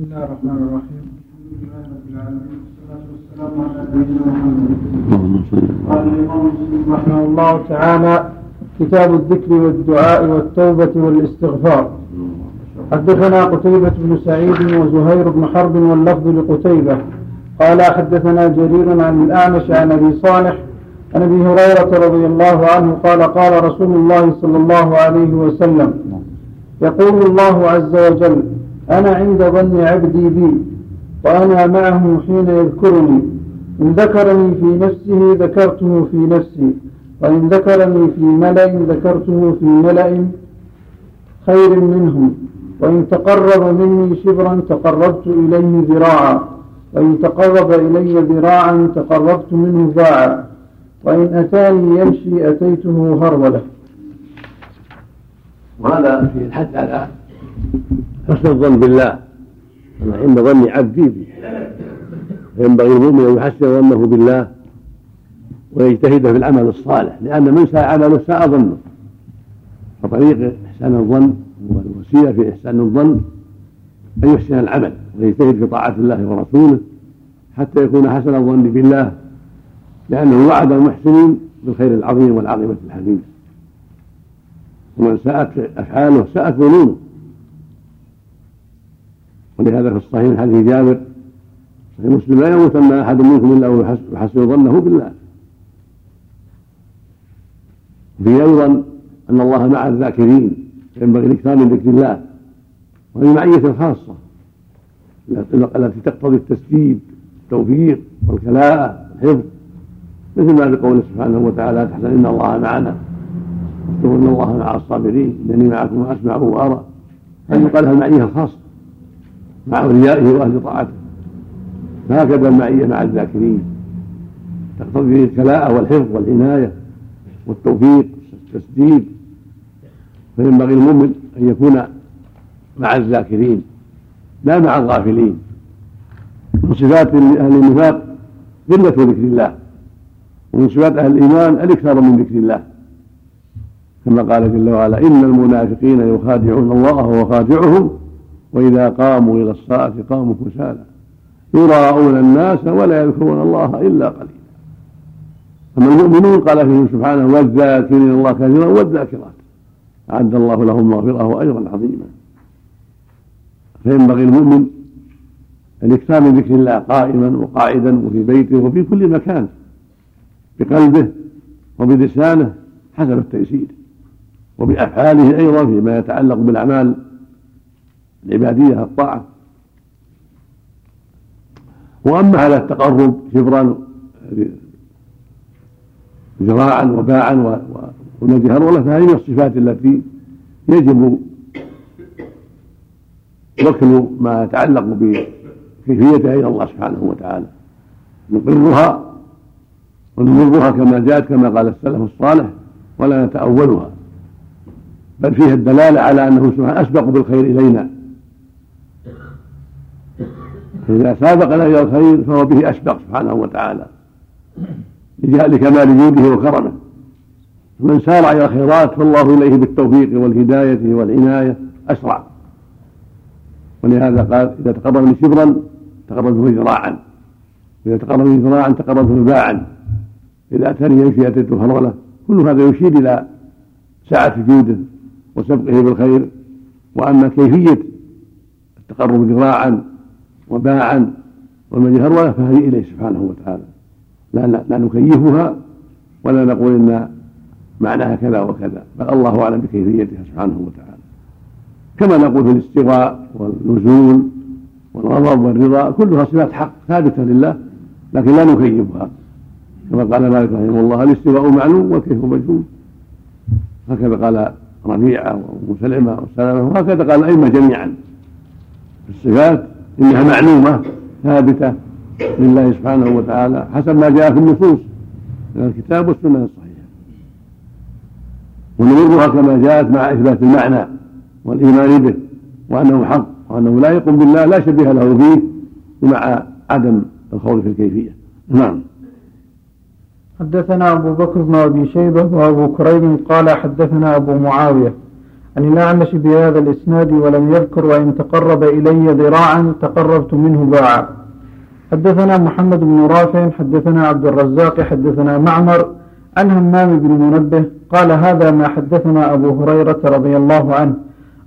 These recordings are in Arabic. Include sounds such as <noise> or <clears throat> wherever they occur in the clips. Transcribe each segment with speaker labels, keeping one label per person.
Speaker 1: بسم الله الرحمن الرحيم. والسلام على نبينا محمد قال الامام مسلم رحمه الله تعالى كتاب الذكر والدعاء والتوبة والاستغفار. حدثنا قتيبة بن سعيد وزهير بن حرب واللفظ لقتيبة. قال حدثنا جرير عن الأعمش عن أبي صالح عن أبي هريرة رضي الله عنه قال قال رسول الله صلى الله عليه وسلم يقول الله عز وجل أنا عند ظن عبدي بي وأنا معه حين يذكرني. إن ذكرني في نفسه ذكرته في نفسي وإن ذكرني في ملأ ذكرته في ملأ خير منهم. وإن تقرب مني شبرا تقربت إليه ذراعا وإن تقرب إلي ذراعا تقربت منه باعا وإن أتاني يمشي أتيته هرولة.
Speaker 2: وهذا في الحد على حسن الظن بالله. أنا عند ظن عبدي بي فينبغي المؤمن أن يحسن ظنه بالله ويجتهد في العمل الصالح لأن من ساء عمله ساء ظنه. فطريق إحسان الظن والوسيلة في إحسان الظن أن يحسن العمل ويجتهد في طاعة الله ورسوله حتى يكون حسن الظن بالله لأنه وعد المحسنين بالخير العظيم والعاقبة الحميدة ومن ساءت أفعاله ساءت ظنونه. ولهذا في الصحيح حديث جابر صحيح مسلم لا يموتن أحد منكم إلا ويحسن ظنه بالله. وفيه أيضا أن الله مع الذاكرين ينبغي الإكثار من ذكر الله وهذه معية خاصة التي تقتضي التسديد التوفيق والكلاءة والحفظ مثل ما بقوله سبحانه وتعالى تحسن إن الله معنا. واذكروا إن الله مع الصابرين إنني معكم وأسمع وأرى. هذه يقال لها المعية الخاصة. مع أوليائه وأهل طاعته. فهكذا المعية مع الذاكرين. تقتضي الكلاءة والحفظ والعناية والتوفيق والتسديد. فينبغي المؤمن أن يكون مع الذاكرين لا مع الغافلين. من صفات أهل النفاق قلة ذكر الله. ومن صفات أهل الإيمان الإكثار من ذكر الله. كما قال جل وعلا إن المنافقين يخادعون الله وهو خادعهم وإذا قاموا إلى الصلاة قاموا كسالى. يراءون الناس ولا يذكرون الله إلا قليلا. أما المؤمنون قال فيهم سبحانه والذاكرين الله كثيرا والذاكرات. أعد الله لهم مغفرة وأجرا عظيما. فينبغي المؤمن يكثر من ذكر الله قائما وقاعدا وفي بيته وفي كل مكان. بقلبه وبلسانه حسب التيسير وبأفعاله أيضا فيما يتعلق بالأعمال العبادية الطاعة وأما على التقرب شبرا ذراعا وباعا ونجي هرولة فهذه من الصفات التي يجب وكل ما يتعلق بكيفيتها إلى الله سبحانه وتعالى. نقرها ونمرها كما جاءت كما قال السلف الصالح ولا نتأولها. بل فيها الدلالة على أنه سبحانه أسبق بالخير إلينا. فإذا سابقنا إلى الخير فهو به أسبق سبحانه وتعالى. لكمال جوده وكرمه. من سارع إلى الخيرات فالله إليه بالتوفيق والهداية والعناية أسرع. ولهذا قال إذا تقرب شبرا تقربه ذراعا. إذا تقرب ذراعا تقربه باعا. إذا أتاني يمشي أتيته هرولة كل هذا يشير إلى سعة جوده وسبقه بالخير. وأما كيفية التقرب ذراعا وباعا والمجي هرولة فهذه إليه سبحانه وتعالى. لا, لا, نكيفها ولا نقول إن معناها كذا وكذا بل الله أعلم بكيفيتها سبحانه وتعالى. كما نقول في الاستواء والنزول والغضب والرضا كلها صفات حق ثابتة لله لكن لا نكيفها. كما قال مالك رحمه الله الاستواء معلوم والكيف مجهول. هكذا قال ربيعة وسلمة وسلمة وهكذا قال الأئمة جميعا. الصفات إنها معلومة ثابتة لله سبحانه وتعالى حسب ما جاء في النصوص من الكتاب والسنة الصحيحة ونمرها كما جاءت مع إثبات المعنى والإيمان به وأنه حق وأنه لا يقوم بالله لا شبيه له فيه مع عدم الخوض في الكيفية. نعم.
Speaker 1: حدثنا أبو بكر بن أبي شيبة وأبو كريم قال حدثنا أبو معاوية الأعمش بهذا الإسناد ولم يذكر وإن تقرب إلي ذراعا تقربت منه باعا. حدثنا محمد بن رافع حدثنا عبد الرزاق حدثنا معمر عن همام بن منبه قال هذا ما حدثنا أبو هريرة رضي الله عنه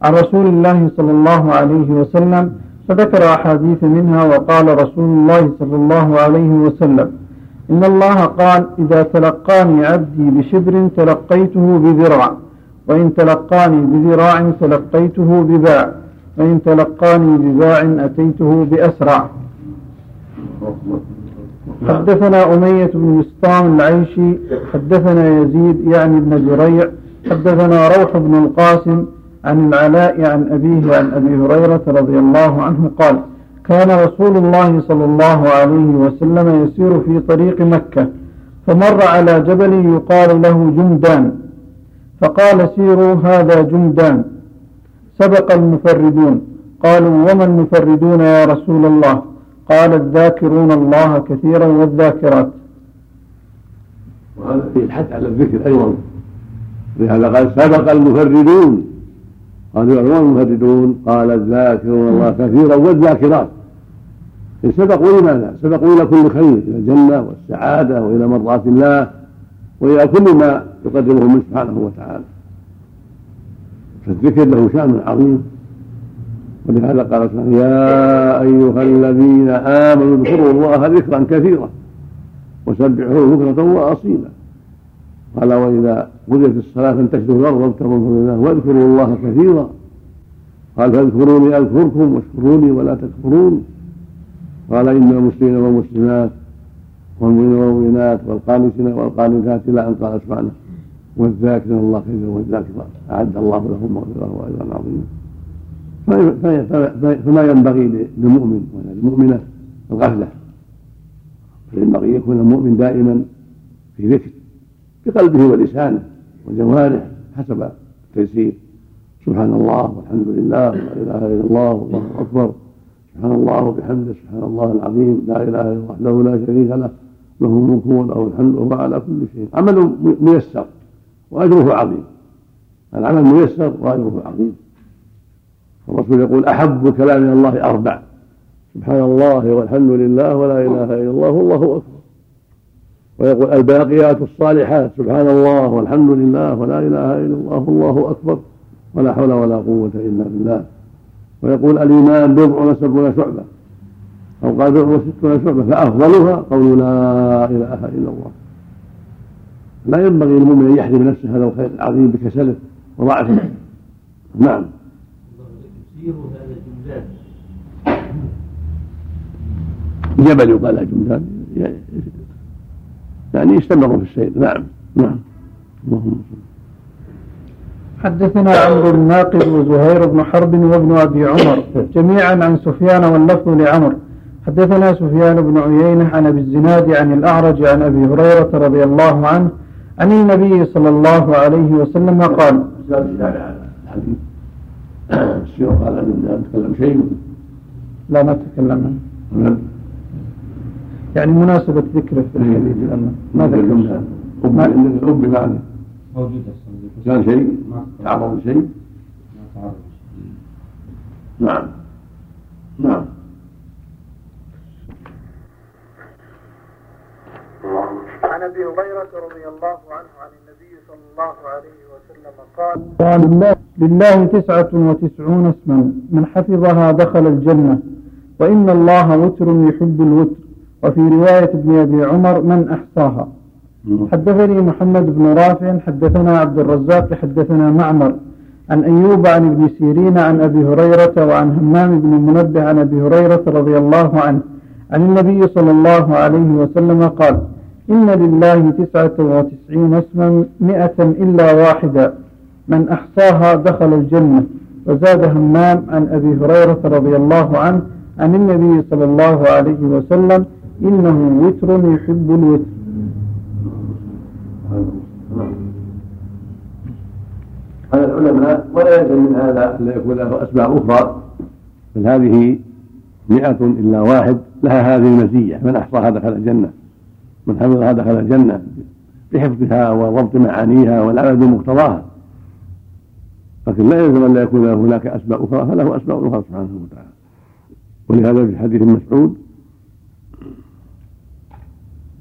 Speaker 1: عن رسول الله صلى الله عليه وسلم فذكر أحاديث منها وقال رسول الله صلى الله عليه وسلم إن الله قال إذا تلقاني عبدي بشبر تلقيته بذراع. وإن تلقاني بذراع تلقيته بباع وإن تلقاني بباع أتيته بأسرع. حدثنا أمية بن مسطام العيشي حدثنا يزيد يعني ابن زريع حدثنا روح بن القاسم عن العلاء عن أبيه عن أبي هريرة رضي الله عنه قال كان رسول الله صلى الله عليه وسلم يسير في طريق مكة فمر على جبل يقال له جمدان فقال سيروا هذا جمدان سبق المفردون. قالوا وما المفردون يا رسول الله؟ قال الذاكرون الله كثيرا والذاكرات.
Speaker 2: وهذا فيه الحث على الذكر أيضا. لهذا قال سبق المفردون. قالوا وما المفردون؟ قال الذاكرون الله كثيرا والذاكرات. سبقوا لماذا؟ سبقوا إلى كل خير إلى الجنة والسعادة وإلى مرضاة الله وإلى كل ما يقدمه من سبحانه وتعالى. فالذكر له شأن عظيم. ولهذا قال سبحانه يا أيها الذين آمنوا اذكروا الله ذكرا كثيرا وسبحوه بكرة وأصيلا. قال وإذا قضيت الصلاة فانتشروا الأرض وابتغوا من الله واذكروا الله كثيرا. قال فاذكروني أذكركم واشكروني ولا تكفرون. قال إن المسلمين والمسلمات والمؤمنين والمؤمنات والقانتين والقانتات إلى أن قال سبحانه والذاكرين الله كثيرا والذاكرات أعد الله لهم مغفرة وأجرا عظيما. فما ينبغي للمؤمن ولا للمؤمنة الغفلة. فينبغي يكون المؤمن دائما في ذكر بقلبه ولسانه وجوارحه حسب التيسير. سبحان الله والحمد لله ولا إله إلا الله والله أكبر. سبحان الله وبحمده سبحان الله العظيم لا إله إلا الله وحده لا شريك له له الملك وله الحمد وهو على كل شيء عمل ميسر. وأجره عظيم. العمل ميسر وأجره عظيم. الرسول يقول أحب الكلام إلى الله أربع. سبحان الله والحمد لله ولا إله إلا الله والله أكبر. ويقول الباقيات الصالحات. سبحان الله والحمد لله ولا إله إلا الله والله أكبر. ولا حول ولا قوة إلا بالله. ويقول الإيمان بضع وسبعون شعبة. أو قال بضع وستون شعبة. فأفضلها قول لا إله إلا الله. لا ينبغي للمؤمن أن يحرم نفسه هذا الخير العظيم بكسله وضعفه. نعم. جبل يقال جمدان يعني يستمر في السير. نعم. نعم. اللهم
Speaker 1: حدثنا عمرو الناقد وزهير بن حرب وابن أبي عمر. جميعا عن سفيان واللفظ لعمر. حدثنا سفيان بن عيينة عن أبي الزناد عن الأعرج عن أبي هريرة رضي الله عنه عن النبي صلى الله عليه وسلم قال.
Speaker 2: قال نتكلم شيء.
Speaker 1: لا نتكلم عنه يعني مناسبة ذكره في الحديث
Speaker 2: ما ذكر. ما الأب بمعنى موجودة. كان شيء؟ تعرض شيء. نعم. نعم.
Speaker 1: عن أبي هريرة رضي الله عنه عن النبي صلى الله عليه وسلم قال قال لله, لله تسعة وتسعون اسما من حفظها دخل الجنة. وإن الله وتر يحب الوتر. وفي رواية ابن أبي عمر من أحصاها. حدثني محمد بن رافع حدثنا عبد الرزاق حدثنا معمر. عن أيوب عن ابن سيرين عن أبي هريرة وعن همام بن منبه عن أبي هريرة رضي الله عنه. عن النبي صلى الله عليه وسلم قال إن لله تسعة وتسعين اسما مئة إلا واحدا. من أحصاها دخل الجنة. وزاد همام عن أبي هريرة رضي الله عنه عن النبي صلى الله عليه وسلم إنه وتر يحب الوتر.
Speaker 2: قال العلماء ولا يلزم من هذا أن يكون له أسماء أخرى. بل هذه مئة إلا واحد لها هذه المزية. من أحصاها دخل الجنة. من حفظها دخل الجنة بحفظها وضبط معانيها والعمل بمقتضاها. لكن لا يلزم أن لا يكون هناك اسماء أخرى فله اسماء أخرى سبحانه وتعالى. ولهذا في حديث مسعود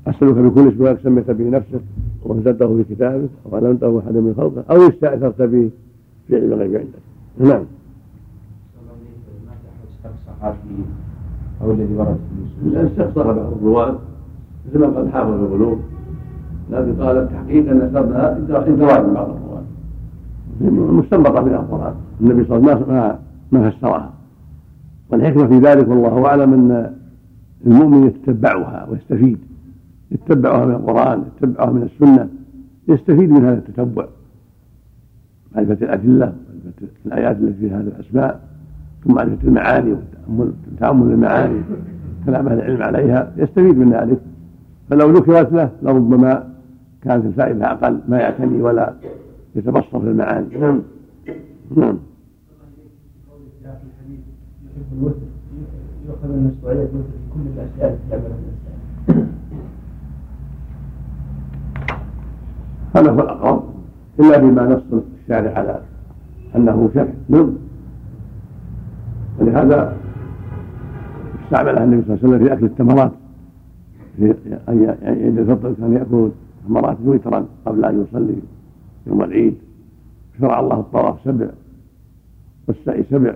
Speaker 2: أسألك بكل اسم سميت به نفسك وأنزلته في كتابك أو علمته أحد من خلقك أو استأثرت به في علم الغيب عندك. نعم. أو الذي ورد في بعض الرواة مثل ما قد حافظ القلوب لكن قال التحقيق أن سردها انت من بعض الرواة مستنبطة من القرآن. النبي صلى الله عليه وسلم ما ما فسرها. والحكمة في ذلك والله أعلم أن المؤمن يتتبعها ويستفيد. يتبعها من القرآن يتبعها من السنة يستفيد من هذا التتبع. معرفة الأدلة معرفة الآيات التي فيها هذه الأسماء ثم معرفة المعاني والتأمل تأمل المعاني كلام أهل العلم عليها يستفيد من ذلك. فلو ذكرت له لربما كانت الفائدة أقل ما يعتني ولا يتبصر في المعاني. نعم. نعم. يؤخذ من الوتر في كل الانسان هذا هو الأقرب إلا بما نص الشارع على أنه شرع. نعم. ولهذا استعملها النبي صلى الله عليه وسلم في أكل التمرات. في عيد الفطر كان يأكل تمرات وترا قبل أن يصلي يوم العيد. شرع الله الطواف سبع والسعي سبع.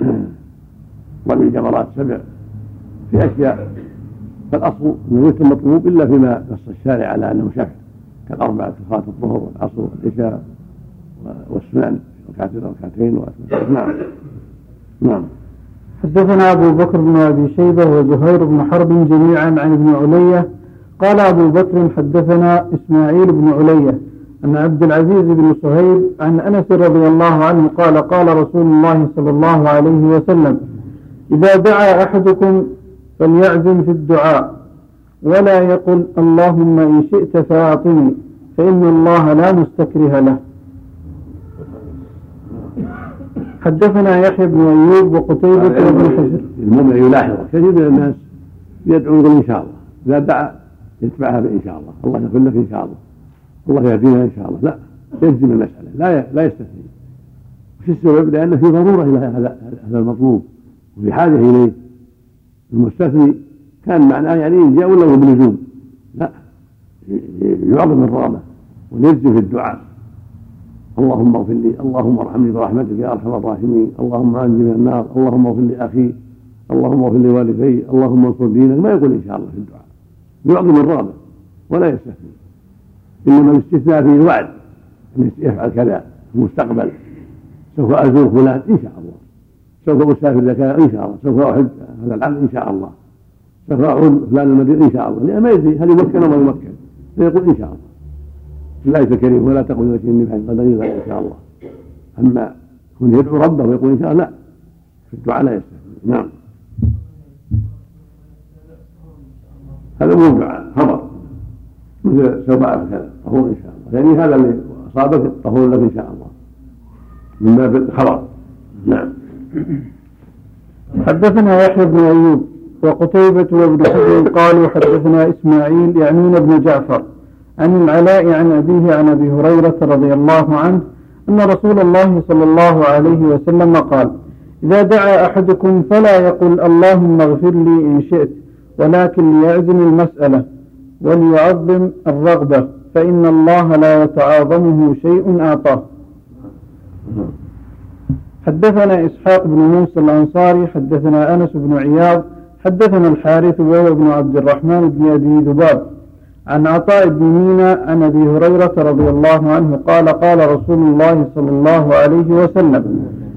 Speaker 2: <clears throat> رمي الجمرات سبع. في أشياء. فالأصل أنه الوتر مطلوب إلا فيما نص الشارع على أنه شرع كالأربعة صلاة الظهر والعصر والعشاء والسنن ركعتين ركعتين نعم. نعم.
Speaker 1: حدثنا أبو بكر بن أبي شيبة وزهير بن حرب جميعا عن ابن علية. قال أبو بكر حدثنا إسماعيل بن علية أن عبد العزيز بن صهيب عن أنس رضي الله عنه قال قال رسول الله صلى الله عليه وسلم إذا دعا أحدكم فليعزم في الدعاء ولا يقل اللهم إن شئت فأعطني فإن الله لا مستكره له. حدثنا يحيى بن أيوب وقتيبة بن حجر
Speaker 2: المؤمن يلاحظ كثير من الناس يدعو يقول إن شاء الله إذا دعا يتبعها بإن شاء الله الله يغفر لك إن شاء الله الله يهدينا إن شاء الله لا يجزم المسألة لا لا يستثني وش السبب؟ لأن في ضرورة إلى هذا هذا المطلوب وفي حاجة إليه المستثني كان معناه يعني إن جاء ولا بلزوم لا يعظم الرغبة ونرجو في الدعاء اللهم اغفر لي اللهم ارحمني برحمتك يا أرحم الراحمين اللهم انجي من النار اللهم اغفر لي أخي اللهم اغفر لوالدي اللهم انصر دينك ما يقول إن شاء الله في الدعاء. يعظم الرغبه ولا يستثني. إنما الاستثناء فيه وعد إن يفعل كذا في المستقبل. سوف أزور فلان إن شاء الله. سوف أسافر لك إن شاء الله. سوف احج هذا العام إن شاء الله. سوف فلان المدينة إن شاء الله. لأن ما يدري هل يمكن أو ما يمكن. فيقول إن شاء الله. لا الكريم ولا تقل لك إني فعل قدري إن شاء الله. أما يكون يدعو ربه ويقول إن شاء الله لا في الدعاء لا يستثني نعم. هذا مو دعاء خبر. مثل سوف كذا طهور إن شاء الله. يعني هذا اللي أصابك طهور لك إن شاء الله. من باب الخبر. نعم.
Speaker 1: حدثنا يحيى بن أيوب وقتيبة وابن حجر قالوا حدثنا إسماعيل يعنون ابن جعفر. عن العلاء عن أبيه عن أبي هريرة رضي الله عنه أن رسول الله صلى الله عليه وسلم قال إذا دعا أحدكم فلا يقل اللهم اغفر لي إن شئت ولكن ليعزم المسألة وليعظم الرغبة فإن الله لا يتعاظمه شيء أعطاه. حدثنا إسحاق بن موسى الأنصاري حدثنا أنس بن عياض حدثنا الحارث وهو ابن عبد الرحمن بن أبي ذباب. عن عطاء بن مينا عن أبي هريرة رضي الله عنه قال قال رسول الله صلى الله عليه وسلم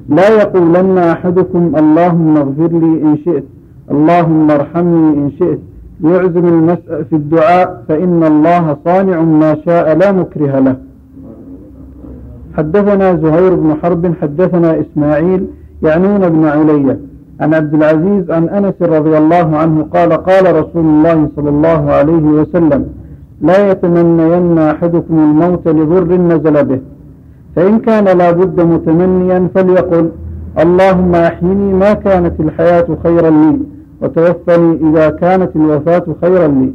Speaker 1: لا يقولن أحدكم اللهم اغفر لي إن شئت اللهم ارحمني إن شئت يعزم المسأل في الدعاء فإن الله صانع ما شاء لا مكره له. حدثنا زهير بن حرب حدثنا إسماعيل يعنون بن علية عن عبد العزيز عن أنس رضي الله عنه قال قال رسول الله صلى الله عليه وسلم لا يتمنين أحدكم الموت لضر نزل به. فإن كان لا بد متمنيا فليقل اللهم أحيني ما كانت الحياة خيرا لي وتوفني إذا كانت الوفاة خيرا لي.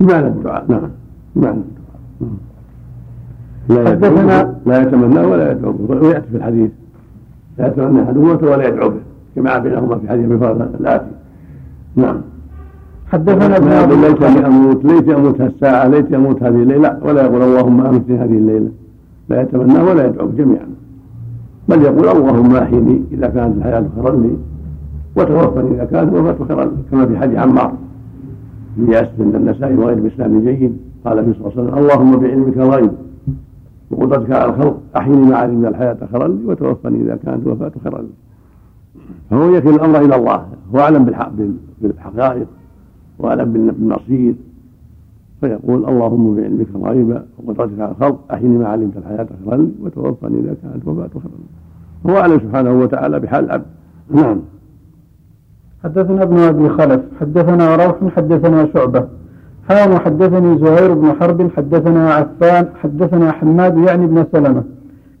Speaker 2: بمعنى الدعاء نعم. الدعاء لا حدثنا لا يتمنى ولا يدعو به. وياتي في الحديث. لا يتمنى احد موته ولا يدعو به. كما بينهما في حديث ابي الآتي. نعم.
Speaker 1: حدثنا ابن
Speaker 2: ابي ليتني أموت ليتني أموت الساعة ليتني أموت هذه الليلة. ولا يقول اللهم امتني هذه الليلة. لا يتمنى ولا يدعو جميعا. بل يقول اللهم أحيني إذا كانت الحياة خيرا لي وتوفني إذا كانت الوفاة خيرا لي كما في حديث عمار. بن ياسر عند النسائي وغير باسلام جيد. قال النبي صلى الله عليه وسلم اللهم بعلمك الغيب وقدرتك على الخلق أحيني ما علمت الحياة خيرا لي وتوفني إذا كانت الوفاة خيرا لي. فهو يكل الأمر إلى الله هو أعلم بالحقائق واعلم بالمصير فيقول اللهم بعلمك الغيب وقدرتك على الخلق أحيني ما علمت الحياة خيرا لي وتوفني إذا كانت وفاه خيرا لي. هو أعلم سبحانه وتعالى بحال العبد نعم.
Speaker 1: حدثنا ابن أبي خلف حدثنا روح حدثنا شعبة. حان حدثني زهير بن حرب حدثنا عفان حدثنا حماد يعني بن سلمة.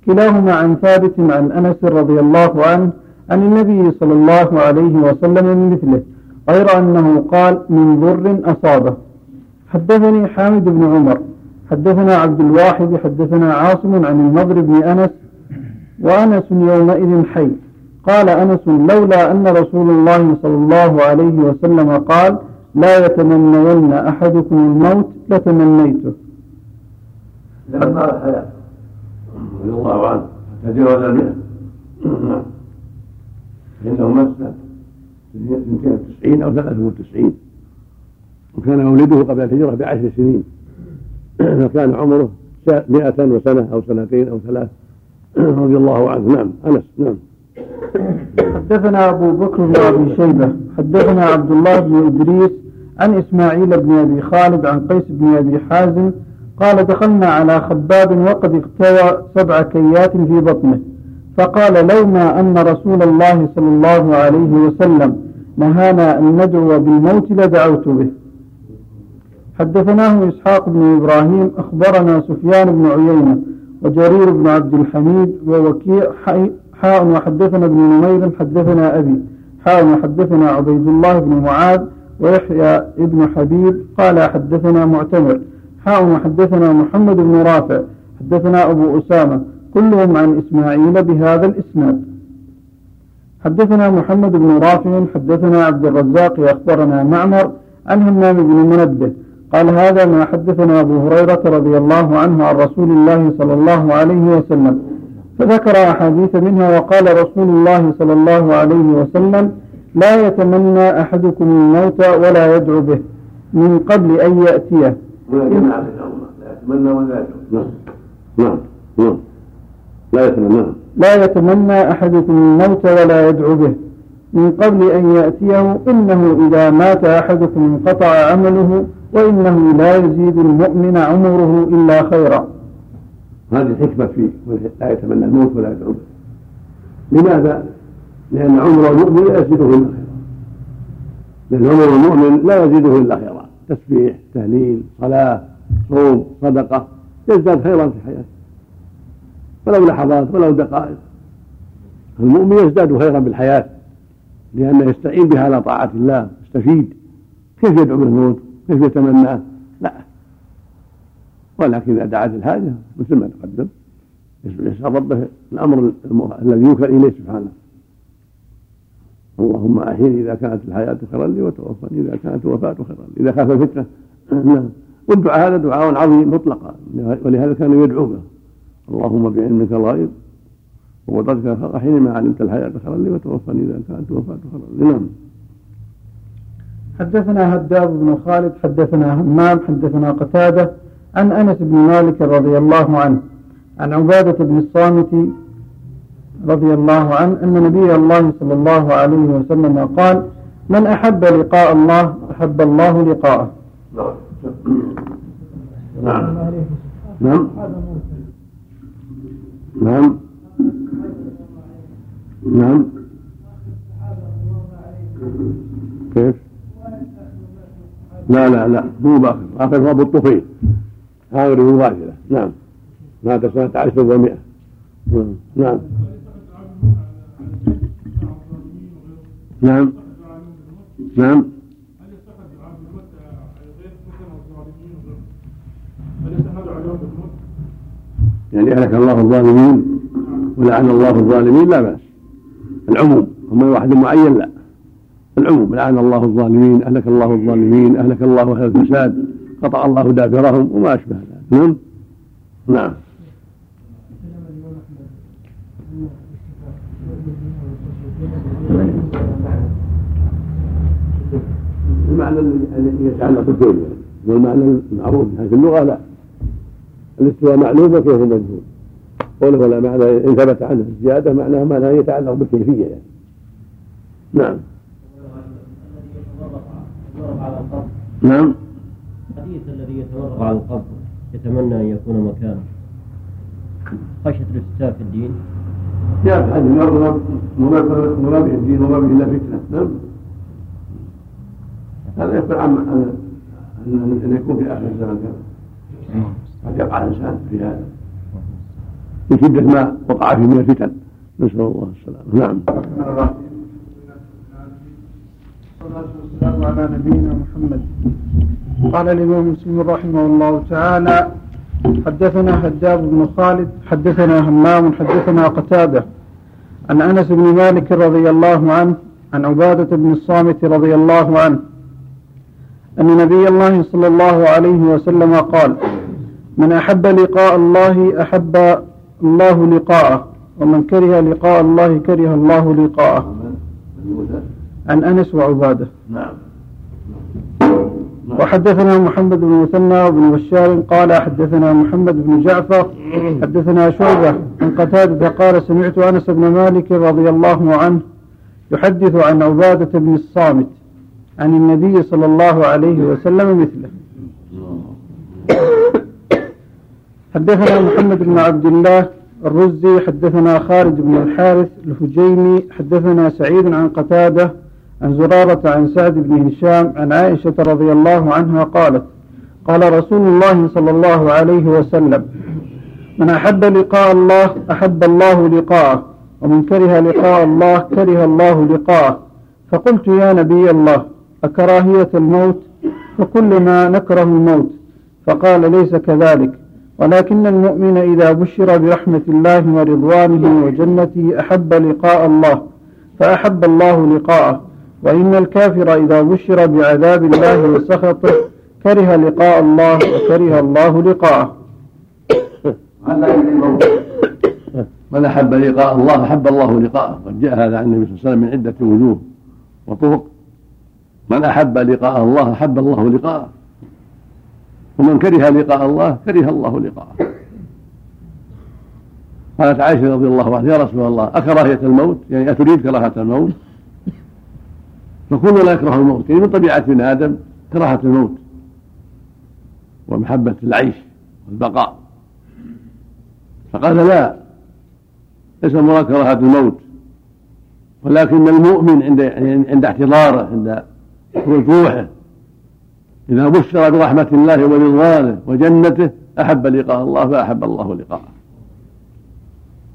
Speaker 1: كلاهما عن ثابت عن أنس رضي الله عنه عن النبي صلى الله عليه وسلم من مثله غير أنه قال من ضر أصابه حدثني حامد بن عمر حدثنا عبد الواحد حدثنا عاصم عن النضر بن أنس وأنس يومئذ حي. قال أنس لولا أن رسول الله صلى الله عليه وسلم قال لا يتمنين أحدكم الموت لتمنيته.
Speaker 2: لما الحياة رضي الله عنه. تجاوز المئة نعم فإنه مات سنة 92 أو 93 وكان مولده قبل الهجرة بعشر سنين. فكان عمره مئة وسنة أو سنتين أو ثلاث. رضي الله عنه. نعم. أنس. نعم.
Speaker 1: حدثنا أبو بكر بن أبي شيبة. حدثنا عبد الله بن إدريس عن إسماعيل بن أبي خالد عن قيس بن أبي حازم قال دخلنا على خباب وقد اختوى سبع كيات في بطنه فقال لو ما أن رسول الله صلى الله عليه وسلم نهانا أن ندعو بالموت لدعوت به. حدثناه إسحاق بن إبراهيم أخبرنا سفيان بن عيينة وجرير بن عبد الحميد ووكيع حاء وحدثنا ابن نمير حدثنا أبي حاء وحدثنا عبيد الله بن معاذ ويحيى ابن حبيب قال حدثنا معتمر. حاء وحدثنا محمد بن رافع. حدثنا أبو أسامة. كلهم عن إسماعيل بهذا الإسناد. حدثنا محمد بن رافع. حدثنا عبد الرزاق. أخبرنا معمر عن همام بن منبه. قال هذا ما حدثنا أبو هريرة رضي الله عنه عن رسول الله صلى الله عليه وسلم. فذكر أحاديث منها وقال رسول الله صلى الله عليه وسلم لا يتمنى أحدكم الموت ولا يدعو به من قبل أن يأتيه.
Speaker 2: لا يتمنى ولا يدعو نعم. نعم. لا يتمنى.
Speaker 1: لا يتمنى أحدكم الموت ولا يدعو به من قبل أن يأتيه. إنه إذا مات أحدكم انقطع عمله وإنه لا يزيد المؤمن عمره إلا خيرا.
Speaker 2: هذه الحكمة في لا يتمنى الموت ولا يدعو به. لماذا؟ لأن عمر المؤمن لا يزيده إلا خيرا. لأن عمر المؤمن لا يزيده إلا خيرا. تسبيح تهليل صلاة صوم صدقة يزداد خيرا في حياته. ولو لحظات ولو دقائق. المؤمن يزداد خيرا بالحياة لأنه يستعين بها على طاعة الله يستفيد. كيف يدعو بالموت كيف يتمناه؟ لا. ولكن إذا دعت الحاجة مثل ما تقدم يسأل ربه الأمر الذي يوكل إليه سبحانه. اللهم أحيني إذا كانت الحياة خيرا لي وتوفني إذا كانت الوفاة خيرا لي. إذا خاف الفتنة نعم. والدعاء هذا دعاء عظيم مطلقا. ولهذا كانوا يدعو به اللهم بعلمك الغيب وقدرتك أحيني ما علمت الحياة خيرا لي وتوفني إذا كانت الوفاة خيرا لي. نعم.
Speaker 1: حدثنا هداب بن خالد حدثنا همام حدثنا قتادة عن أنس بن مالك رضي الله عنه عن عبادة بن الصامت رضي الله عنه أن نبي الله صلى الله عليه وسلم قال من أحب لقاء الله أحب الله لقاءه.
Speaker 2: نعم. نعم. نعم. نعم. كيف؟ لا لا لا. مو باخر آخر ابو الطفيل هذا مباشرة نعم. مات سنة عشر ومائة نعم. نعم. نعم. يعني أهلك الله الظالمين ولعن الله الظالمين لا بأس. العموم أما واحد معين لا. العموم لعن الله الظالمين أهلك الله الظالمين أهلك الله أهل الفساد قطع الله دابرهم وما أشبه ذلك. نعم. نعم. المعنى الذي يتعلق بالكيف والمعنى المعروف في اللغة لا الاستواء معلوم وكيف مجهول قوله ولا معنى ان ثبت عنه الزياده معناها معنى يتعلق بالكيفيه يعني نعم نعم
Speaker 3: الحديث الذي يتورع عن القبر يتمنى ان يكون مكانه خشيه الافتتاح في الدين
Speaker 2: جاء في الحديث مراد به الدين وما به الا فتنه نعم هذا يخبر عن ان يكون في آخر الزمن كذا. قد يقع الإنسان في هذا. من شده ما وقع فيه من الفتن. نسأل الله السلامة. نعم.
Speaker 1: والسلام على نبينا محمد قال الإمام مسلم رحمه الله تعالى حدثنا هداب بن خالد حدثنا همام حدثنا قتادة. عن أنس بن مالك رضي الله عنه عن عبادة بن الصامت رضي الله عنه أن نبي الله صلى الله عليه وسلم قال من أحب لقاء الله أحب الله لقاءه ومن كره لقاء الله كره الله لقاءه. عن أنس وعبادة.
Speaker 2: نعم.
Speaker 1: وحدثنا محمد بن مثنى وابن بشار قال حدثنا محمد بن جعفر حدثنا شعبة عن قتادة قال سمعت أنس بن مالك رضي الله عنه يحدث عن عبادة بن الصامت. عن النبي صلى الله عليه وسلم مثله. حدثنا محمد بن عبد الله الرزي حدثنا خالد بن الحارث الهجيمي حدثنا سعيد عن قتادة عن زرارة عن سعد بن هشام عن عائشة رضي الله عنها قالت قال رسول الله صلى الله عليه وسلم من أحب لقاء الله أحب الله لقاءه ومن كره لقاء الله كره الله لقاءه. فقلت يا نبي الله أكراهية الموت؟ فكل ما نكره الموت. فقال ليس كذلك. ولكن المؤمن إذا بشر برحمة الله ورضوانه وجنته أحب لقاء الله فأحب الله لقاءه. وإن الكافر إذا بشر بعذاب الله وسخطه كره لقاء الله وكره الله لقاءه.
Speaker 2: من أحب لقاء الله أحب الله لقاءه. قد جاء هذا عن النبي صلى الله عليه وسلم من عدة وجوه وطرق. من أحب لقاء الله أحب الله لقاءه. ومن كره لقاء الله كره الله لقاءه. قالت عائشة رضي الله عنها يا رسول الله أكراهية الموت؟ يعني أتريد كراهة الموت? فكلنا لا يكره الموت يعني من طبيعة ابن آدم كراهة الموت ومحبة العيش والبقاء. فقال لا ليس المراد كراهة الموت ولكن المؤمن عند يعني عند احتضاره عند رجوعه إذا بشر برحمة الله ورضوانه وجنته أحب لقاء الله فأحب الله لقاءه.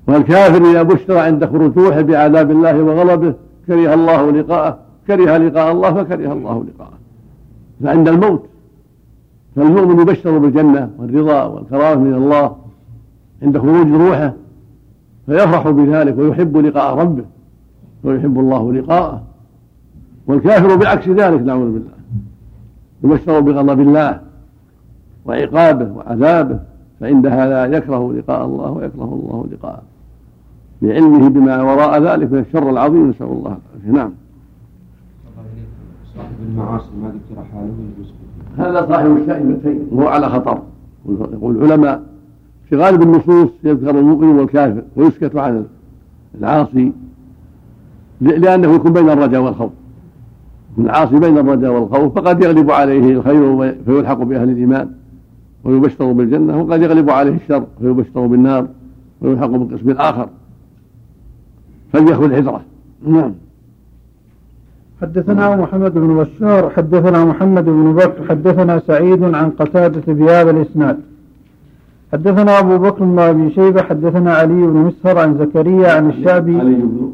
Speaker 2: والكافر إذا بشر عند رجوعه بعذاب الله وغضبه كره الله لقاءه كره لقاء الله فكره الله لقاءه. فعند الموت فالمؤمن يبشر بالجنة والرضا والكرامة من الله. عند خروج روحه فيفرح بذلك ويحب لقاء ربه ويحب الله لقاءه. والكافر بعكس ذلك نعوذ بالله. يبشر بغضب الله وعقابه وعذابه فعند هذا يكره لقاء الله ويكره الله لقاءه. لعلمه بما وراء ذلك من الشر العظيم نسأل الله العافية. نعم.
Speaker 4: صاحب المعاصي ما ذكر حاله
Speaker 2: هذا صاحب الشائبتين وهو على خطر. يقول العلماء في غالب النصوص يذكر المؤمن والكافر ويسكت عن العاصي لأنه يكون بين الرجاء والخوف. العاصي بين الرجاء والخوف فقد يغلب عليه الخير فيلحق بأهل الإيمان ويبشر بالجنة وقد يغلب عليه الشر فيبشر بالنار ويلحق بالقسم الآخر. فليأخذ حذره نعم.
Speaker 1: حدثنا محمد بن بشار حدثنا محمد بن بكر حدثنا سعيد عن قتادة بهذا الإسناد. حدثنا أبو بكر بن أبي شيبة حدثنا علي بن مسهر عن زكريا عن الشعبي.
Speaker 2: علي بن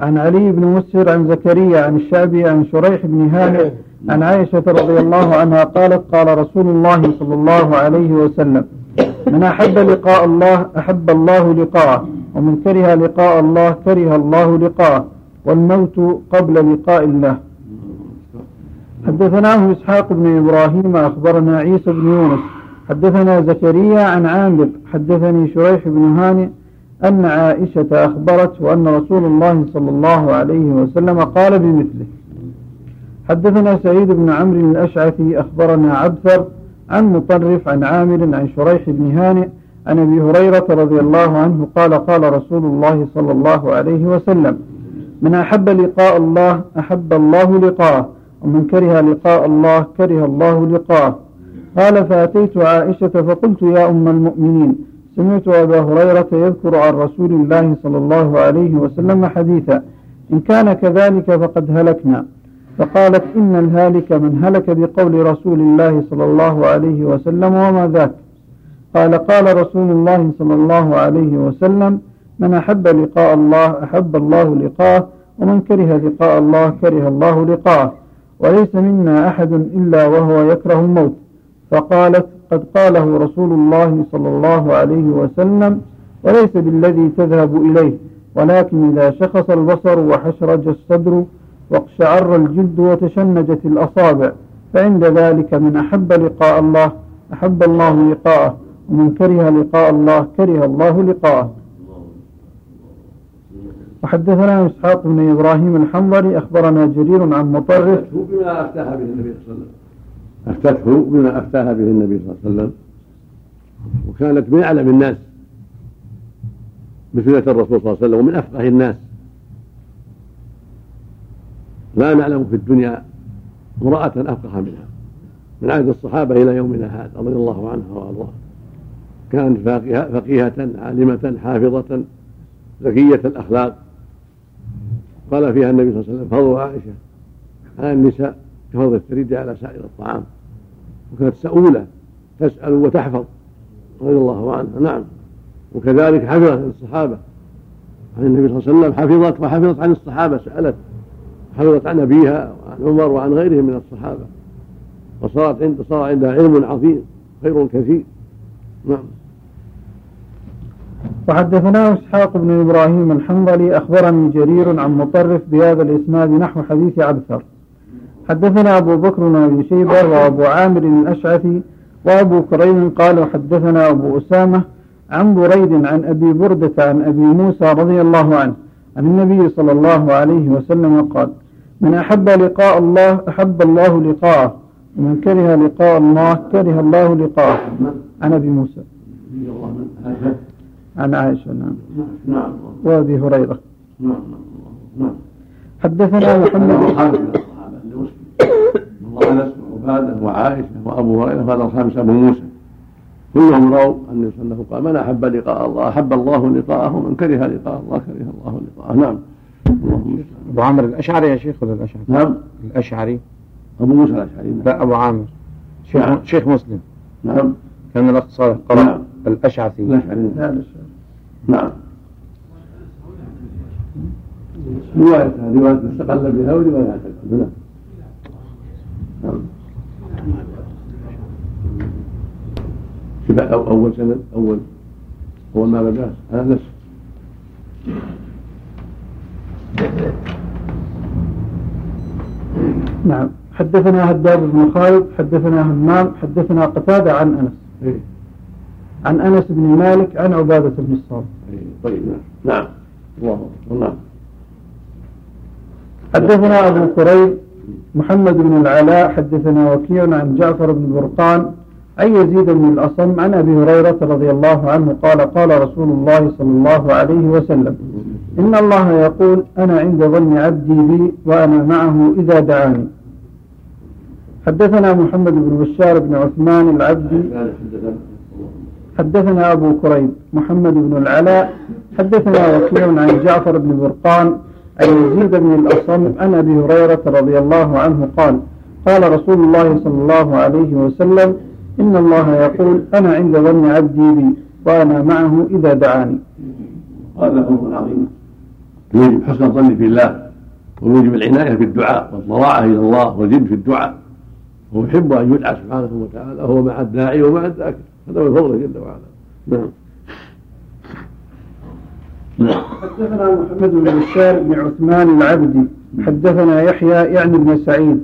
Speaker 1: عن علي بن مسهر عن زكريا عن الشعبي عن شريح بن هانئ عن عائشة رضي الله عنها قالت قال رسول الله صلى الله عليه وسلم من أحب لقاء الله أحب الله لقاءه ومن كره لقاء الله كره الله لقاءه والموت قبل لقاء الله. حدثناه إسحاق بن إبراهيم أخبرنا عيسى بن يونس. حدثنا زكريا عن عامر. حدثني شريح بن هانئ أن عائشة أخبرت وأن رسول الله صلى الله عليه وسلم قال بمثله. حدثنا سعيد بن عمرو الأشعثي أخبرنا عبثر عن مطرف عن عامر عن شريح بن هانئ عن أبي هريرة رضي الله عنه قال قال رسول الله صلى الله عليه وسلم من أحب لقاء الله أحب الله لقاءه ومن كره لقاء الله كره الله لقاءه. قال فأتيت عائشة فقلت يا أم المؤمنين سمعت أبا هريرة يذكر عن رسول الله صلى الله عليه وسلم حديثا إن كان كذلك فقد هلكنا. فقالت إن الهالك من هلك بقول رسول الله صلى الله عليه وسلم وما ذاك. قال قال رسول الله صلى الله عليه وسلم من أحب لقاء الله أحب الله لقاءه ومن كره لقاء الله كره الله لقاءه وليس منا أحد إلا وهو يكره الموت. فقالت قد قاله رسول الله صلى الله عليه وسلم وليس بالذي تذهب إليه ولكن إذا شخص البصر وحشرج الصدر واقشعر الجلد وتشنجت الأصابع فعند ذلك من أحب لقاء الله أحب الله لقاءه ومن كره لقاء الله كره الله لقاءه. وحدثنا إسحاق بن إبراهيم الحنظلي أخبرنا جرير عن مطرف.
Speaker 2: بما أفتاها به النبي صلى الله عليه وسلم. أفتته بما أفتاها به النبي صلى الله عليه وسلم. وكانت من أعلم الناس بسنة الرسول صلى الله عليه وسلم ومن أفقه الناس. لا نعلم في الدنيا امرأة أفقه منها. من عهد الصحابة إلى يومنا هذا رضي الله عنها وأرضاها. كانت فقيهة عالمة حافظة زكية الأخلاق. قال فيها النبي صلى الله عليه وسلم فضل عائشة على النساء كفضل الثريد على سائر الطعام. وكانت سؤولة تسأل وتحفظ. رضي الله عنها نعم. وكذلك حفظت عن الصحابة. عن النبي صلى الله عليه وسلم حفظت وحفظت عن الصحابة سألت. حفظت عن أبيها وعن عمر وعن غيرهم من الصحابة. وصارت عند صار عندها علم عظيم خير كثير. نعم.
Speaker 1: وحدثنا إسحاق بن إبراهيم الحنظلي أخبرني جرير عن مطرف بهذا الإسناد نحو حديث عبثر. حدثنا أبو بكر بن أبي شيبة وأبو عامر الأشعثي وأبو كريم قال حدثنا أبو أسامة عن بريد عن أبي بردة عن أبي موسى رضي الله عنه عن النبي صلى الله عليه وسلم قال من أحب لقاء الله أحب الله لقاءه ومن كره لقاء الله كره الله لقاءه. عن أبي موسى. عن عائشة نعم. نعم. وأبي هريرة. نعم. نعم.
Speaker 2: حدثنا محمد الله أنس وعبادة وعائشة وأبو هريرة وهذا الخامس أبو موسى. كلهم رأوا أن صلى قال من أحب لقاء الله؟ أحب الله لقاءه؟ ومن كره لقاء الله كره الله لقاءه. نعم.
Speaker 4: أبو عامر الأشعري يا شيخ ولا الأشعري؟
Speaker 2: نعم.
Speaker 4: الأشعري.
Speaker 2: أبو موسى الأشعري نعم.
Speaker 4: لا أبو عامر. شيخ, نعم. شيخ مسلم.
Speaker 2: نعم.
Speaker 4: كان الأخ صالح قرأ نعم.
Speaker 2: الأشعري نعم. نعم. رواية رواية استقل بها ورواية نعم. شبه أول سند أول أول ما بدأ. هذا نفسه
Speaker 1: نعم. حدثنا هداد بن خالد حدثنا همام حدثنا قتادة عن أنس. إيه؟ عن أنس بن مالك عن عبادة بن الصامت.
Speaker 2: إيه، طيب نعم. نعم. الله نعم.
Speaker 1: حدثنا أبو كريب محمد بن العلاء حدثنا وكيع عن جعفر بن برقان عن يزيد بن الأصم عن أبي هريرة رضي الله عنه قال قال رسول الله صلى الله عليه وسلم إن الله يقول أنا عند ظن عبدي بي وأنا معه إذا دعاني. حدثنا محمد بن بشار بن عثمان العبدي حدثنا أبو كريب محمد بن العلاء حدثنا وكيع عن جعفر بن برقان عن يزيد بن الأصم عن أبي هريرة رضي الله عنه قال قال رسول الله صلى الله عليه وسلم إن الله يقول أنا عند ظن عبدي بي وأنا معه إذا دعاني.
Speaker 2: هذا أمر عظيم يجب حسن الظن في الله ويجب العناية بالدعاء والضراعة إلى الله والجد في الدعاء. ويحب أن يدعى سبحانه وتعالى وهو مع الداعي ومع الذاكر. هذا هو الفضل جل وعلا. نعم. نعم.
Speaker 1: حدثنا محمد بن بشار بن عثمان العبدي. حدثنا يحيى يعني بن سعيد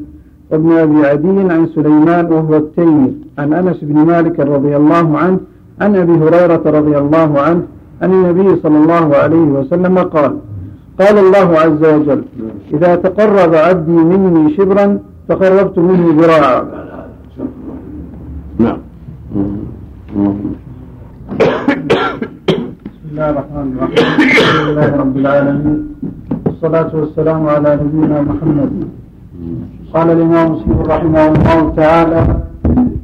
Speaker 1: وابن أبي عدي عن سليمان وهو التيمي. عن أنس بن مالك رضي الله عنه عن أبي هريرة رضي الله عنه عن النبي صلى الله عليه وسلم قال قال الله عز وجل إذا تقرب عبدي مني شبرا تقربت منه ذراعا.
Speaker 2: نعم.
Speaker 1: الله الرحمن الرحيم الحمد لله رب العالمين والصلاة والسلام على نبينا محمد قال الإمام مسلم رحمه الله تعالى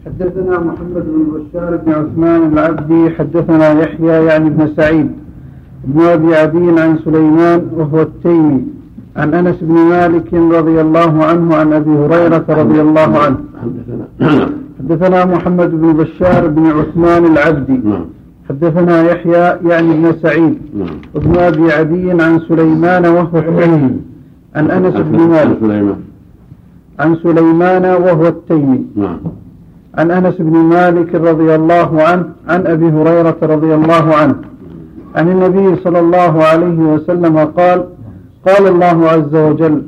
Speaker 1: حدثنا محمد بن بشار بن عثمان العبدي حدثنا يحيى يعني بن سعيد بن أبي عدي عن سليمان وهو التيمي عن أنس بن مالك رضي الله عنه عن أبي هريرة رضي الله عنه
Speaker 2: حدثنا
Speaker 1: محمد بن بشار بن عثمان العبدي
Speaker 2: نعم
Speaker 1: حدثنا يحيى يعني بن سعيد
Speaker 2: نعم.
Speaker 1: وابن أبي عدي عن سليمان وهو التيمي عن أنس بن مالك.
Speaker 2: سليمان.
Speaker 1: عن سليمان وهو التيمي.
Speaker 2: نعم.
Speaker 1: عن أنس بن مالك رضي الله عنه عن أبي هريرة رضي الله عنه. عن النبي صلى الله عليه وسلم قال قال الله عز وجل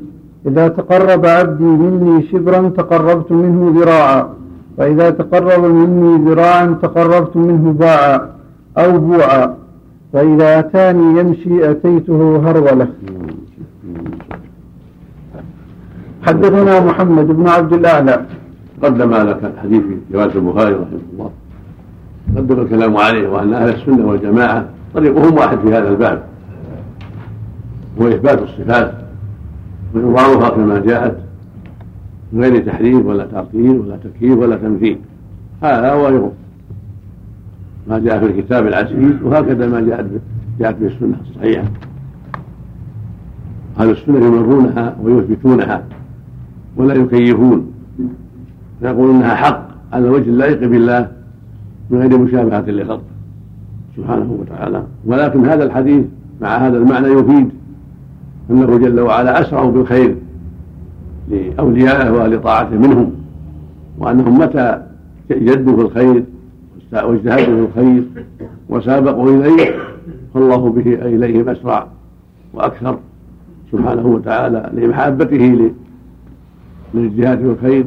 Speaker 1: إذا تقرب عبدي مني شبرا تقربت منه ذراعا وإذا تقرب مني ذراعا تقربت منه باعا. أو بوعا واذا اتاني يمشي أتيته هرولة. حدثنا محمد بن عبد الأعلى.
Speaker 2: قدم لك الحديث في روايه البخاري رحمه الله. قدم الكلام عليه وأن أهل السنة والجماعة طريقهم واحد في هذا الباب. هو إثبات الصفات. وإظهارها كما جاءت. من غير تحريف ولا تعطيل ولا تكييف ولا تمثيل هذا وغيره ما جاء في الكتاب العزيز وهكذا ما جاءت جاءت به السنة الصحيحة. أهل السنة يمرونها ويثبتونها ولا يكيفون. فيقولون إنها حق على الوجه اللائق بالله من غير مشابهة لخلقه سبحانه وتعالى. ولكن هذا الحديث مع هذا المعنى يفيد أنه جل وعلا أسرع بالخير لأوليائه واهل طاعته منهم وأنهم متى جدوا في الخير واجتهدوا في الخير وسابقوا إليه فالله به اليهم أسرع وأكثر سبحانه وتعالى لمحبته للاجتهاد في الخير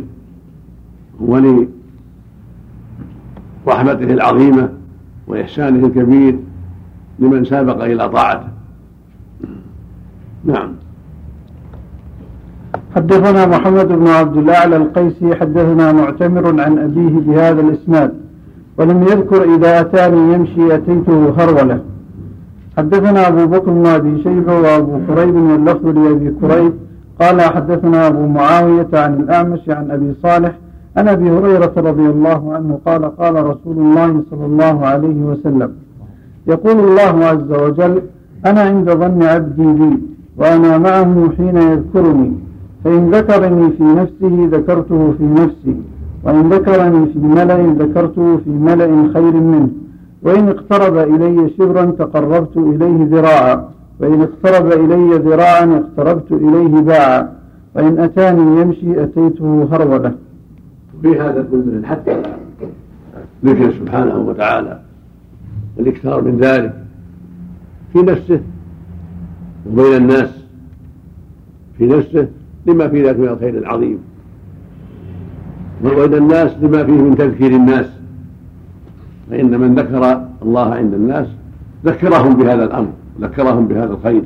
Speaker 2: ولرحمته العظيمة وإحسانه الكبير لمن سابق إلى طاعته. نعم.
Speaker 1: حدثنا محمد بن عبد الأعلى القيسي حدثنا معتمر عن أبيه بهذا الإسناد. ولم يذكر إذا أتاني يمشي أتيته هروله حدثنا أبو بكر بن أبي شيبة وأبو كريب واللفظ لأبي كريب. قال حدثنا أبو معاوية عن الأعمش عن أبي صالح عن أبي هريرة رضي الله عنه قال قال رسول الله صلى الله عليه وسلم. يقول الله عز وجل أنا عند ظن عبدي بي وأنا معه حين يذكرني فإن ذكرني في نفسه ذكرته في نفسي. وإن ذكرني في ملأ ذكرته في ملأ خير منه. وإن اقترب إلي شبرا تقربت إليه ذراعا. وإن اقترب إلي ذراعا اقتربت إليه باعا. وإن أتاني يمشي أتيته هرولة.
Speaker 2: في هذا كله حتى ذكر سبحانه وتعالى. والاكثار من ذلك. في نفسه. وبين الناس. في نفسه. لما في ذلك من الخير العظيم. وبين الناس لما فيه من تذكير الناس. فإن من ذكر الله عند الناس ذكرهم بهذا الأمر ذكرهم بهذا الخير.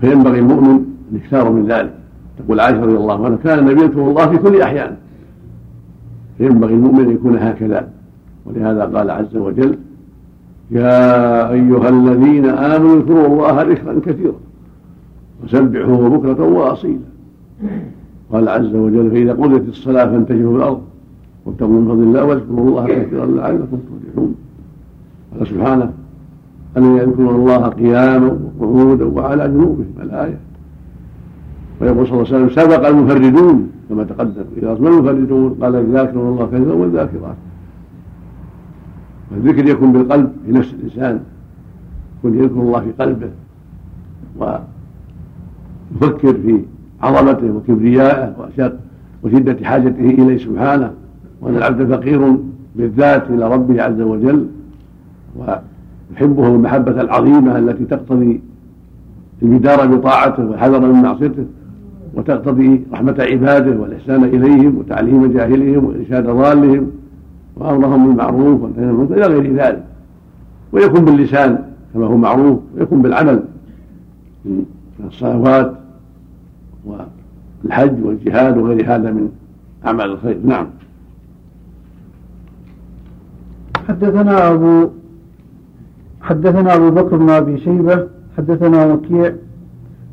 Speaker 2: فينبغي المؤمن الاكثار من ذلك. تقول عائشة رضي الله عنها كان النبي يذكر الله في كل أحيان. فينبغي المؤمن أن يكون هكذا. ولهذا قال عز وجل يا أيها الذين آمنوا اذكروا الله ذكرا كثيرا وسبحوه بكرة وأصيلا. قال عز وجل فإذا قضيت الصلاة فانتشروا في الأرض وابتغوا من فضل الله واذكروا الله كثيرا لعلكم تفلحون. قال سبحانه أن يذكرون الله قياما وقعودا وعلى جنوبهم الآية؟ ويقول صلى الله عليه وسلم سبق المفردون كما تقدم إذا ما المفردون. قال الذاكرون الله كثيرا والذاكرات. الذكر يكون بالقلب في نفس الإنسان. يكون يذكر الله في قلبه ويفكر في عظمته وكبريائه وشدة حاجته إليه سبحانه وأن العبد فقير بالذات إلى ربه عز وجل ويحبه المحبة العظيمة التي تقتضي البدار بطاعته والحذر من معصيته وتقتضي رحمة عباده والإحسان إليهم وتعليم جاهلهم وإرشاد ضالهم وأمرهم بالمعروف والنهي عن المنكر إلى غير ذلك. ويكون باللسان كما هو معروف ويكون بالعمل من الصلوات والحج والجهاد وغير هذا من أعمال الخير. نعم.
Speaker 1: حدثنا أبو حدثنا أبو بكر بن أبي شيبة حدثنا وكيع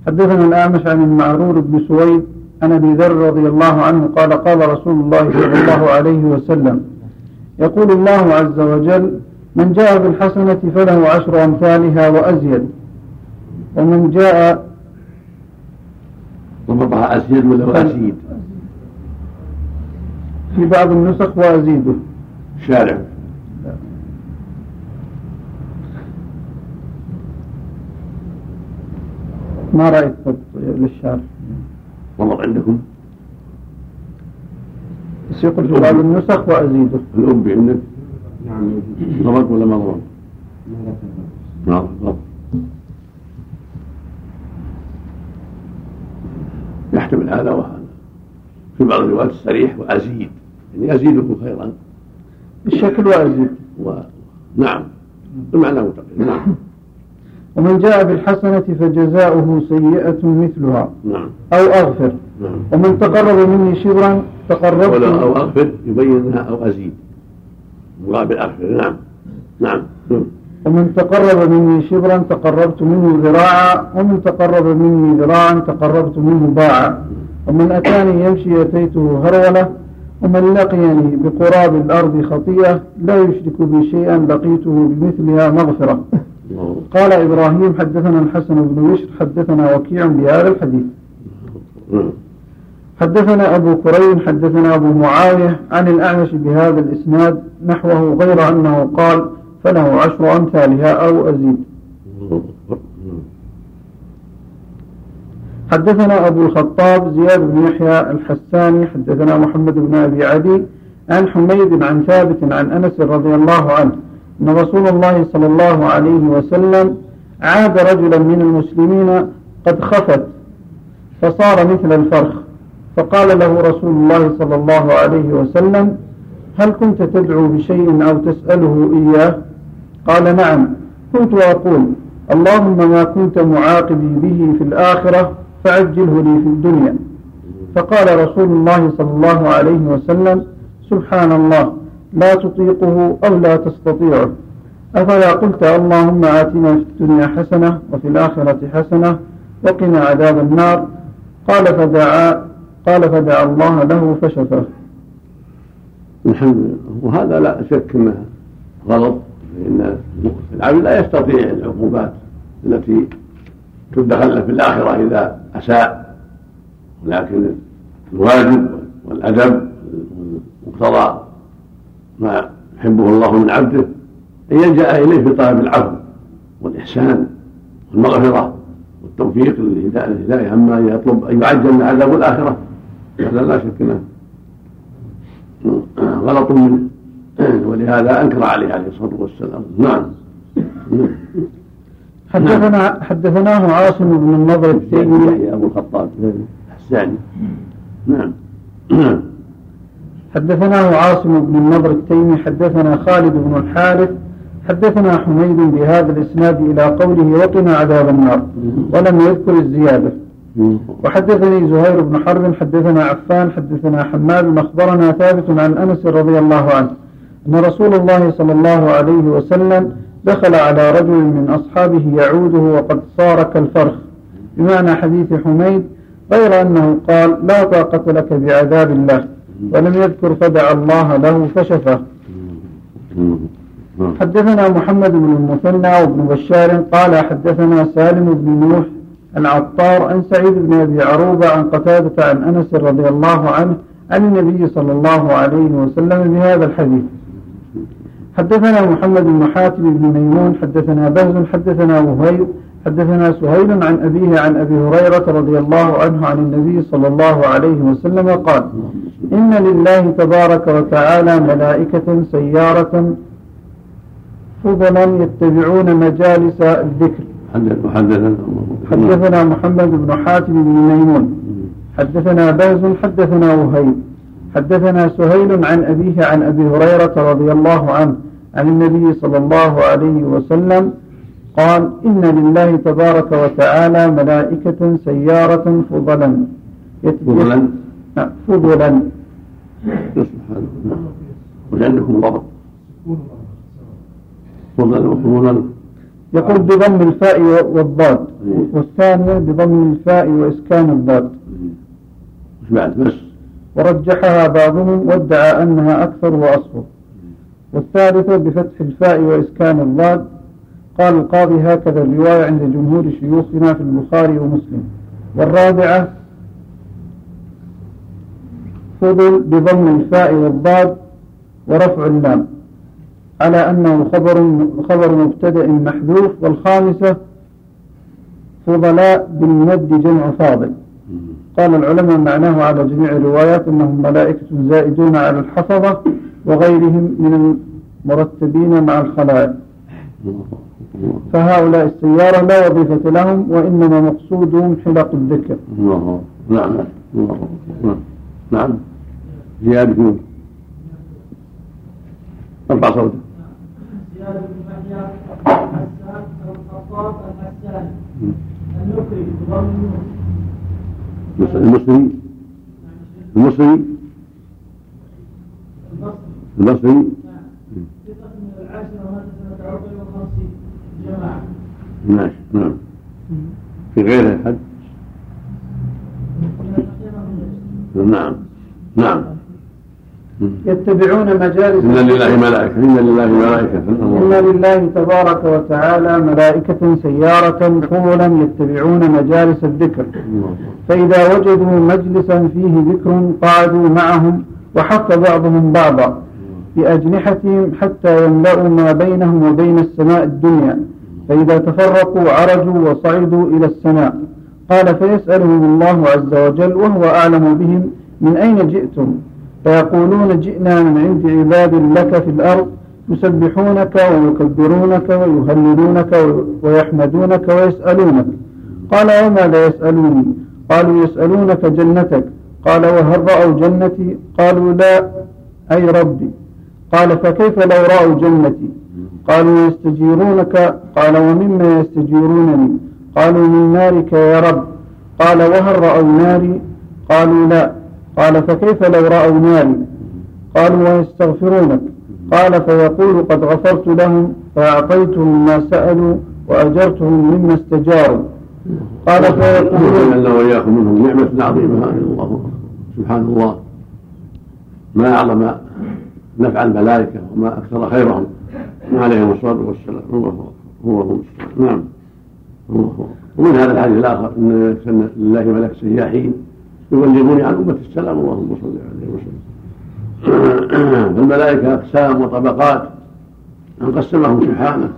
Speaker 1: حدثنا الأعمش عن المعرور بن سويد عن أبي ذر رضي الله عنه قال قال رسول الله صلى الله عليه وسلم يقول الله عز وجل من جاء بالحسنة فله عشر أمثالها وأزيد ومن جاء
Speaker 2: ضبطها أزيد ولا وأزيد
Speaker 1: في بعض النسخ وأزيده
Speaker 2: شارع.
Speaker 1: ما رأيت ضبط للشارع.
Speaker 2: ضبط عندكم؟
Speaker 1: بس يقول في بعض النسخ وأزيده
Speaker 2: الأب عندك
Speaker 3: نعم.
Speaker 2: ضبط ولا ما ضبط؟ ما ضبط يحتمل هذا وهذا. في بعض الروايات الصريح وأزيد. يعني أزيدكم خيرا.
Speaker 1: الشكل وأزيد.
Speaker 2: و... نعم. المعنى متقن نعم.
Speaker 1: ومن جاء بالحسنة فجزاؤه سيئة مثلها.
Speaker 2: نعم.
Speaker 1: أو أغفر.
Speaker 2: نعم.
Speaker 1: ومن تقرب مني شبرا تقربت
Speaker 2: ولا أو أغفر يبين أنها أو أزيد. مقابل أغفر نعم. نعم. نعم.
Speaker 1: ومن تقرب مني شبرا تقربت منه ذراعا ومن تقرب مني ذراعا تقربت منه باعا. ومن أتاني يمشي أتيته هرولة ومن لقيني بقراب الأرض خطيئة لا يشرك بي شيئا لقيته بمثلها مغفرة. قال إبراهيم حدثنا الحسن بن بشر حدثنا وكيع بهذا الحديث.
Speaker 2: نعم.
Speaker 1: حدثنا أبو كريم حدثنا أبو معاوية عن الأعمش بهذا الإسناد نحوه غير أنه قال فله عشر أمثالها أو أزيد. حدثنا أبو الخطاب زياد بن يحيى الحساني حدثنا محمد بن أبي عدي عن حميد عن ثابت عن أنس رضي الله عنه أن رسول الله صلى الله عليه وسلم عاد رجلا من المسلمين قد خفت فصار مثل الفرخ فقال له رسول الله صلى الله عليه وسلم هل كنت تدعو بشيء أو تسأله إياه قال نعم. كنت أقول اللهم ما كنت معاقبي به في الآخرة فعجله لي في الدنيا. فقال رسول الله صلى الله عليه وسلم سبحان الله لا تطيقه أو لا تستطيعه. أفلا قلت اللهم آتنا في الدنيا حسنة وفي الآخرة حسنة وقنا عذاب النار. قال فدعا قال فدعا الله له فشفاه
Speaker 2: الحمد لله. وهذا لا شك إنه غلط. لأن العبد لا يستطيع العقوبات التي تدخل له في الآخرة إذا أساء. ولكن الواجب والأدب ومقتضى ما يحبه الله من عبده أن يلجأ إليه في طلب العفو والإحسان والمغفرة والتوفيق للهدايه أما ان يطلب أن يعجل له عذاب الآخرة هذا لا شك إنه غلط منه <clears throat> ولهذا أنكر عليه عليه الصلاة والسلام. نعم.
Speaker 1: حدثنا حدثناه عاصم بن النضر التيمي
Speaker 2: يحيى أبو الخطاب الحساني. نعم. نعم <clears throat>
Speaker 1: حدثناه عاصم بن النضر التيمي حدثنا خالد بن الحارث. حدثنا حميد بهذا الإسناد إلى قوله وقنا عذاب النار. ولم يذكر الزيادة. وحدثني زهير بن حرب حدثنا عفان حدثنا حماد أخبرنا ثابت عن أنس رضي الله عنه. أن رسول الله صلى الله عليه وسلم دخل على رجل من أصحابه يعوده وقد صار كالفرخ بمعنى حديث حميد غير أنه قال لا طاقة لك بعذاب الله ولم يذكر فدعا الله له فشفاه حدثنا محمد بن المثنى وابن بشار قال حدثنا سالم بن نوح العطار عن سعيد بن أبي عروبة عن قتادة عن أنس رضي الله عنه عن النبي صلى الله عليه وسلم بهذا الحديث. حدثنا محمد بن حاتم بن ميمون حدثنا بهز حدثنا وهيب حدثنا سهيل عن أبيه عن أبي هريرة رضي الله عنه عن النبي صلى الله عليه وسلم قال إن لله تبارك وتعالى ملائكة سيارة فضلا يتبعون مجالس الذكر. حدثنا محمد بن حاتم بن ميمون حدثنا باز حدثنا وهيب. حدثنا سهيل عن أبيه عن أبي هريرة رضي الله عنه عن النبي صلى الله عليه وسلم قال إن لله تبارك وتعالى ملائكة سيارة فضلا.
Speaker 2: فضلا؟
Speaker 1: نعم، فضلا.
Speaker 2: عندكم ضبط فضلا وفضلا.
Speaker 1: يقول بضم الفاء والضاد والثانية بضم الفاء وإسكان الضاد.
Speaker 2: وش بعد؟ بس.
Speaker 1: ورجحها بعضهم وادعى أنها أكثر وأصفر والثالثة بفتح الفاء وإسكان الضاد. قال القاضي هكذا الرواية عند جمهور شيوخنا في البخاري ومسلم. والرابعة فضل بضم الفاء والضاد ورفع اللام. على أنه خبر خبر مبتدأ محذوف والخامسة فضلاء بالمد جمع فاضل. قال العلماء معناه على جميع الروايات أنهم ملائكة زائدون على الحفظة وغيرهم من المرتبين مع الخلائق. فهؤلاء السيارة لا وظيفة لهم وإنما مقصودهم حلق الذكر.
Speaker 2: الله نعم. نعم. نعم زيادة نور ارفع صوتك
Speaker 5: زياد بن يحيى حسان الخطاب الحساني النقري بضم
Speaker 2: المصري. المصري. المصري.
Speaker 5: نعم. ثقة من العاشرة مات سنة 54 جماعة
Speaker 2: ماشي في غيره حد نعم نعم.
Speaker 1: يتبعون مجالس
Speaker 2: إن لله ملائكة إن لله ملائكة
Speaker 1: إن لله تبارك وتعالى ملائكة سيارة طولا يتبعون مجالس الذكر. فإذا وجدوا مجلسا فيه ذكر قعدوا معهم وحق بعضهم بعضا بأجنحتهم حتى يملأوا ما بينهم وبين السماء الدنيا. فإذا تفرقوا عرجوا وصعدوا إلى السماء. قال فيسألهم الله عز وجل وهو أعلم بهم من أين جئتم؟ فيقولون جئنا من عند عباد لك في الأرض يسبحونك ويكبرونك ويهللونك ويحمدونك ويسألونك. قال وماذا يسألوني؟ قالوا يسألونك جنتك. قال وهل رأوا جنتي؟ قالوا لا أي ربي. قال فكيف لو رأوا جنتي؟ قالوا يستجيرونك. قال ومما يستجيرونني؟ قالوا من نارك يا رب. قال وهل رأوا ناري؟ قالوا لا. قال فكيف لو رأوا ناري قالوا ويستغفرونك. قال فيقول قد غفرت لهم فأعطيتهم ما سألوا وأجرتهم مما استجاروا. قال فيقول
Speaker 2: وإياكم منهم نعمة عظيمة. الله سبحان الله. ما أعظم نفع الملائكة وما أكثر خيرهم. عليهم الصلاة والسلام. الله هو هو نعم. الله هو. ومن هذا الحديث الآخر أن لله ملك سياحين. يبلغون عن أمة السلام اللهم صل عليه وسلم. <clears throat> فالملائكة أقسام وطبقات. أن قسمهم سبحانه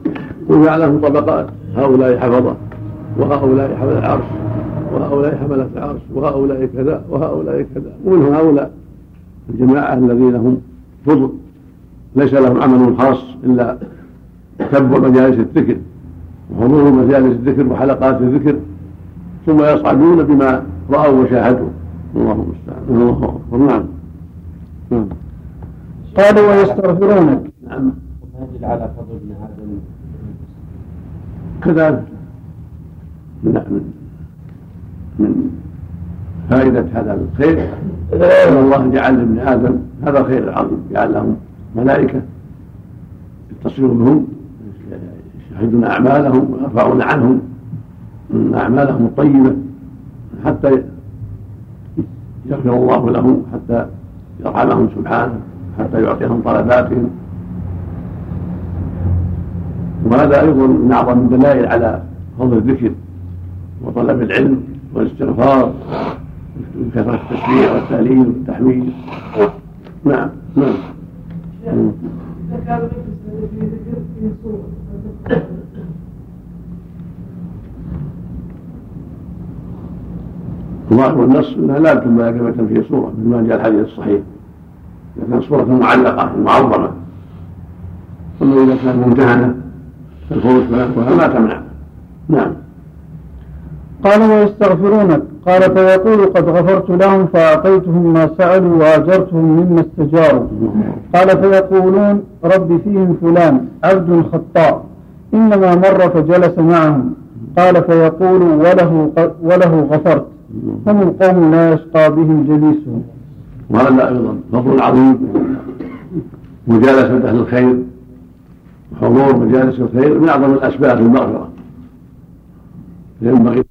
Speaker 2: وجعل لهم طبقات. هؤلاء حفظة وهؤلاء حمل العرش وهؤلاء حملة العرش وهؤلاء كذا وهؤلاء كذا. ومنهم هؤلاء. الجماعة الذين هم فضل. ليس لهم عمل خاص إلا تتبع مجالس الذكر وحضور مجالس الذكر وحلقات الذكر. ثم يصعدون بما رأوا وشاهدوا. الله المستعان. الله أكبر. نعم. نعم.
Speaker 1: قالوا ويستغفرونك.
Speaker 2: نعم.
Speaker 3: ما يدل على فضل ابن آدم.
Speaker 2: كذلك. من من من فائدة هذا الخير. أن الله جعل لابن آدم هذا الخير العظيم جعل لهم ملائكة يتصلون بهم يشهدون أعمالهم ويرفعون عنهم أعمالهم الطيبة حتى يغفر الله لهم حتى يرحمهم سبحانه حتى يعطيهم طلباتهم وهذا أيضا من أعظم الدلائل على فضل الذكر وطلب العلم والاستغفار وكثرة التسبيح والتهليل والتحميد. نعم نعم
Speaker 5: إذا كان المجلس الذي فيه ذكر فيه صورة
Speaker 2: ظاهر النص؟ انها لا تكون ملائكه في صورة مثل ما جاء الحديث الصحيح. اذا كانت صورة معلقة معظمة. اما إذا كانت ممتهنة كالخروج فلا ما تمنع. نعم.
Speaker 1: قال ويستغفرونك. قال فيقول قد غفرت لهم فأعطيتهم ما سألوا وأجرتهم مما استجاروا. قال فيقولون رب فيهم فلان عبد خطاء إنما مر فجلس معهم. قال فيقول وله وله غفرت. هم القوم لا يشقى بهم جليسهم
Speaker 2: وهذا أيضا فضل عظيم. مجالسة أهل الخير وحضور مجالس الخير من أعظم الأسباب للمغفرة ينبغي